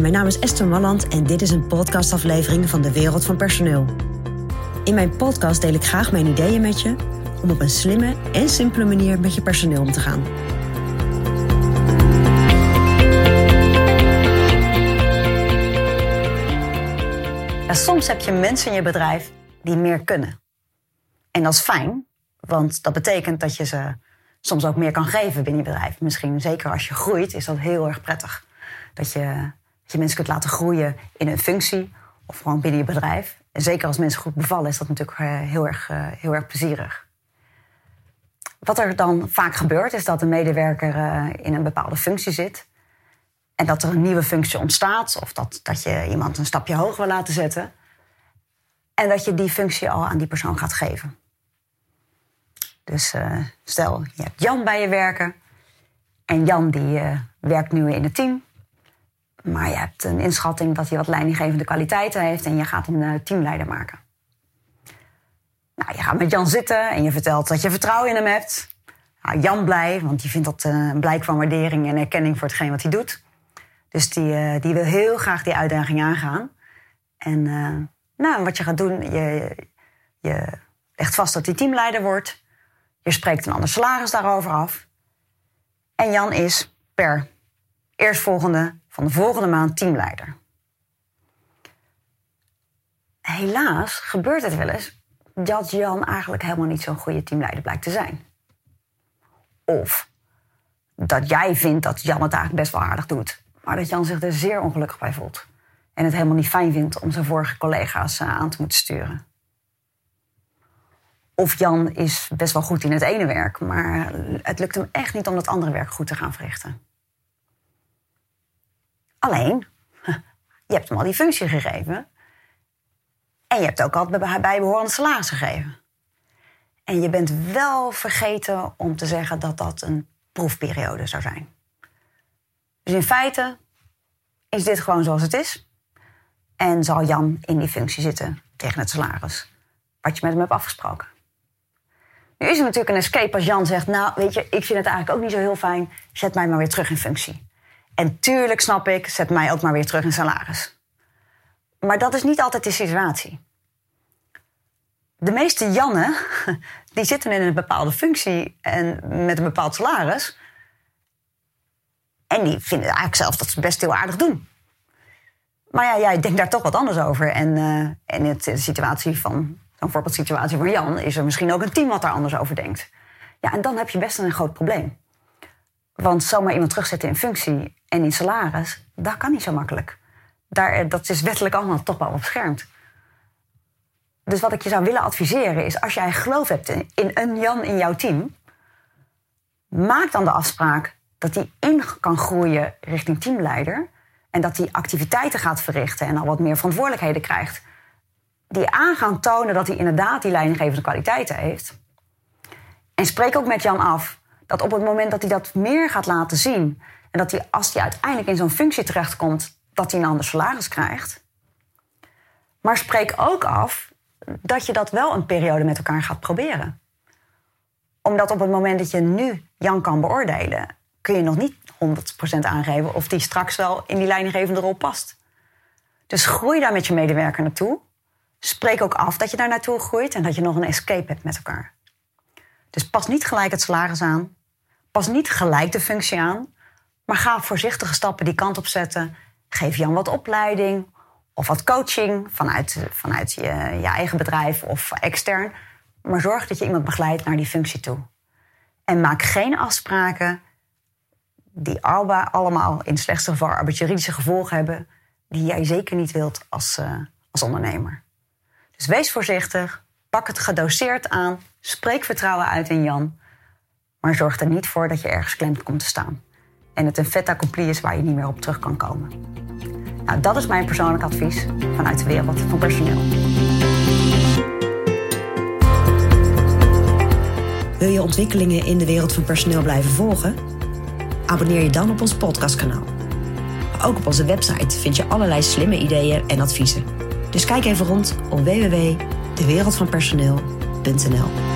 Mijn naam is Esther Malland en dit is een podcastaflevering van de Wereld van Personeel. In mijn podcast deel ik graag mijn ideeën met je om op een slimme en simpele manier met je personeel om te gaan. Soms heb je mensen in je bedrijf die meer kunnen. En dat is fijn, want dat betekent dat je ze soms ook meer kan geven binnen je bedrijf. Misschien zeker als je groeit, is dat heel erg prettig. Dat je, dat je mensen kunt laten groeien in een functie of gewoon binnen je bedrijf. En zeker als mensen goed bevallen, is dat natuurlijk eh, heel erg, eh, heel erg plezierig. Wat er dan vaak gebeurt, is dat een medewerker eh, in een bepaalde functie zit. En dat er een nieuwe functie ontstaat, of dat, dat je iemand een stapje hoger wil laten zetten. En dat je die functie al aan die persoon gaat geven. Dus stel, je hebt Jan bij je werken. En Jan die werkt nu in het team. Maar je hebt een inschatting dat hij wat leidinggevende kwaliteiten heeft. En je gaat hem uh, teamleider maken. Nou, je gaat met Jan zitten en je vertelt dat je vertrouwen in hem hebt. Nou, Jan blij, want die vindt dat een blijk van waardering en erkenning voor hetgeen wat hij doet. Dus die, die wil heel graag die uitdaging aangaan. En nou, wat je gaat doen, je, je legt vast dat hij teamleider wordt. Je spreekt een ander salaris daarover af. En Jan is per eerstvolgende van de volgende maand teamleider. Helaas gebeurt het wel eens dat Jan eigenlijk helemaal niet zo'n goede teamleider blijkt te zijn. Of dat jij vindt dat Jan het eigenlijk best wel aardig doet, maar dat Jan zich er zeer ongelukkig bij voelt. En het helemaal niet fijn vindt om zijn vorige collega's eh, aan te moeten sturen. Of Jan is best wel goed in het ene werk, maar het lukt hem echt niet om dat andere werk goed te gaan verrichten. Alleen, je hebt hem al die functie gegeven. En je hebt ook al bijbehorende salaris gegeven. En je bent wel vergeten om te zeggen dat dat een proefperiode zou zijn. Dus in feite is dit gewoon zoals het is. En zal Jan in die functie zitten tegen het salaris. Wat je met hem hebt afgesproken. Nu is er natuurlijk een escape als Jan zegt: Nou, weet je, ik vind het eigenlijk ook niet zo heel fijn. Zet mij maar weer terug in functie. En tuurlijk snap ik, zet mij ook maar weer terug in salaris. Maar dat is niet altijd de situatie. De meeste Jannen, die zitten in een bepaalde functie en met een bepaald salaris. En die vinden eigenlijk zelf dat ze best heel aardig doen. Maar ja, jij denkt daar toch wat anders over. En uh, in de situatie van voorbeeldsituatie van Jan is er misschien ook een team wat daar anders over denkt. Ja, en dan heb je best een groot probleem. Want zomaar iemand terugzetten in functie en in salaris, dat kan niet zo makkelijk. Daar, eh, dat is wettelijk allemaal toch wel beschermd. Dus wat ik je zou willen adviseren is, als jij geloof hebt in een Jan in jouw team, maak dan de afspraak dat hij in kan groeien richting teamleider. En dat hij activiteiten gaat verrichten en al wat meer verantwoordelijkheden krijgt. Die aan gaan tonen dat hij inderdaad die leidinggevende kwaliteiten heeft. En spreek ook met Jan af dat op het moment dat hij dat meer gaat laten zien. En dat hij, als hij uiteindelijk in zo'n functie terechtkomt, dat hij een ander salaris krijgt. Maar spreek ook af dat je dat wel een periode met elkaar gaat proberen. Omdat op het moment dat je nu Jan kan beoordelen, kun je nog niet 100% aangeven of die straks wel in die leidinggevende rol past. Dus groei daar met je medewerker naartoe. Spreek ook af dat je daar naartoe groeit en dat je nog een escape hebt met elkaar. Dus pas niet gelijk het salaris aan. Pas niet gelijk de functie aan. Maar ga voorzichtige stappen die kant op zetten. Geef Jan wat opleiding of wat coaching vanuit, vanuit je, eigen bedrijf of extern. Maar zorg dat je iemand begeleidt naar die functie toe. En maak geen afspraken die allemaal in het slechtste geval arbeidsjuridische gevolgen hebben, die jij zeker niet wilt als, uh, als ondernemer. Dus wees voorzichtig, pak het gedoseerd aan, spreek vertrouwen uit in Jan, maar zorg er niet voor dat je ergens klem komt te staan. En het een fait accompli is waar je niet meer op terug kan komen. Nou, dat is mijn persoonlijk advies vanuit de wereld van personeel. Wil je ontwikkelingen in de wereld van personeel blijven volgen? Abonneer je dan op ons podcastkanaal. Ook op onze website vind je allerlei slimme ideeën en adviezen. Dus kijk even rond op www.dewereldvanpersoneel.nl.